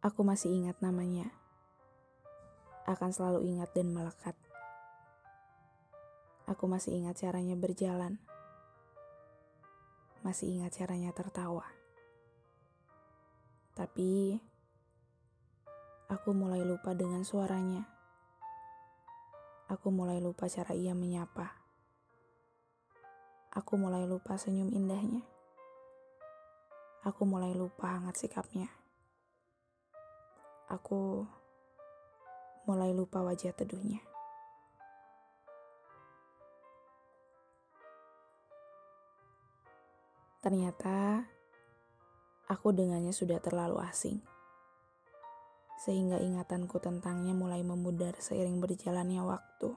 Aku masih ingat namanya. Akan selalu ingat dan melekat. Aku masih ingat caranya berjalan. Masih ingat caranya tertawa. Tapi aku mulai lupa dengan suaranya. Aku mulai lupa cara ia menyapa. Aku mulai lupa senyum indahnya. Aku mulai lupa hangat sikapnya. Aku mulai lupa wajah teduhnya. Ternyata aku dengannya sudah terlalu asing. Sehingga ingatanku tentangnya mulai memudar seiring berjalannya waktu.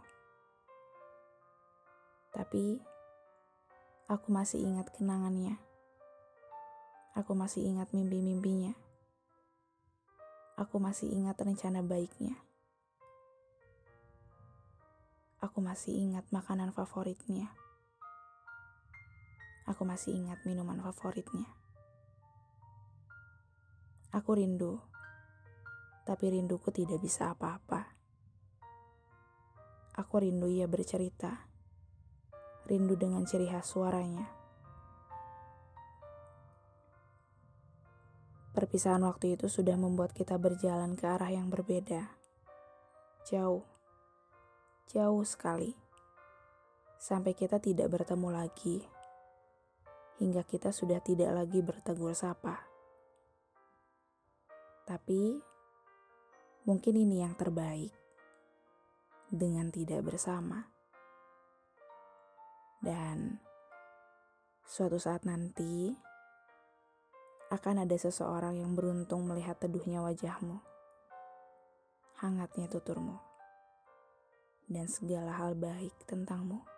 Tapi aku masih ingat kenangannya. Aku masih ingat mimpi-mimpinya. Aku masih ingat rencana baiknya. Aku masih ingat makanan favoritnya. Aku masih ingat minuman favoritnya. Aku rindu, tapi rinduku tidak bisa apa-apa. Aku rindu ia bercerita, rindu dengan ciri khas suaranya. Perpisahan waktu itu sudah membuat kita berjalan ke arah yang berbeda. Jauh, jauh sekali. Sampai kita tidak bertemu lagi. Hingga kita sudah tidak lagi bertegur sapa. Tapi, mungkin ini yang terbaik. Dengan tidak bersama. Dan, suatu saat nanti, akan ada seseorang yang beruntung melihat teduhnya wajahmu, hangatnya tuturmu, dan segala hal baik tentangmu.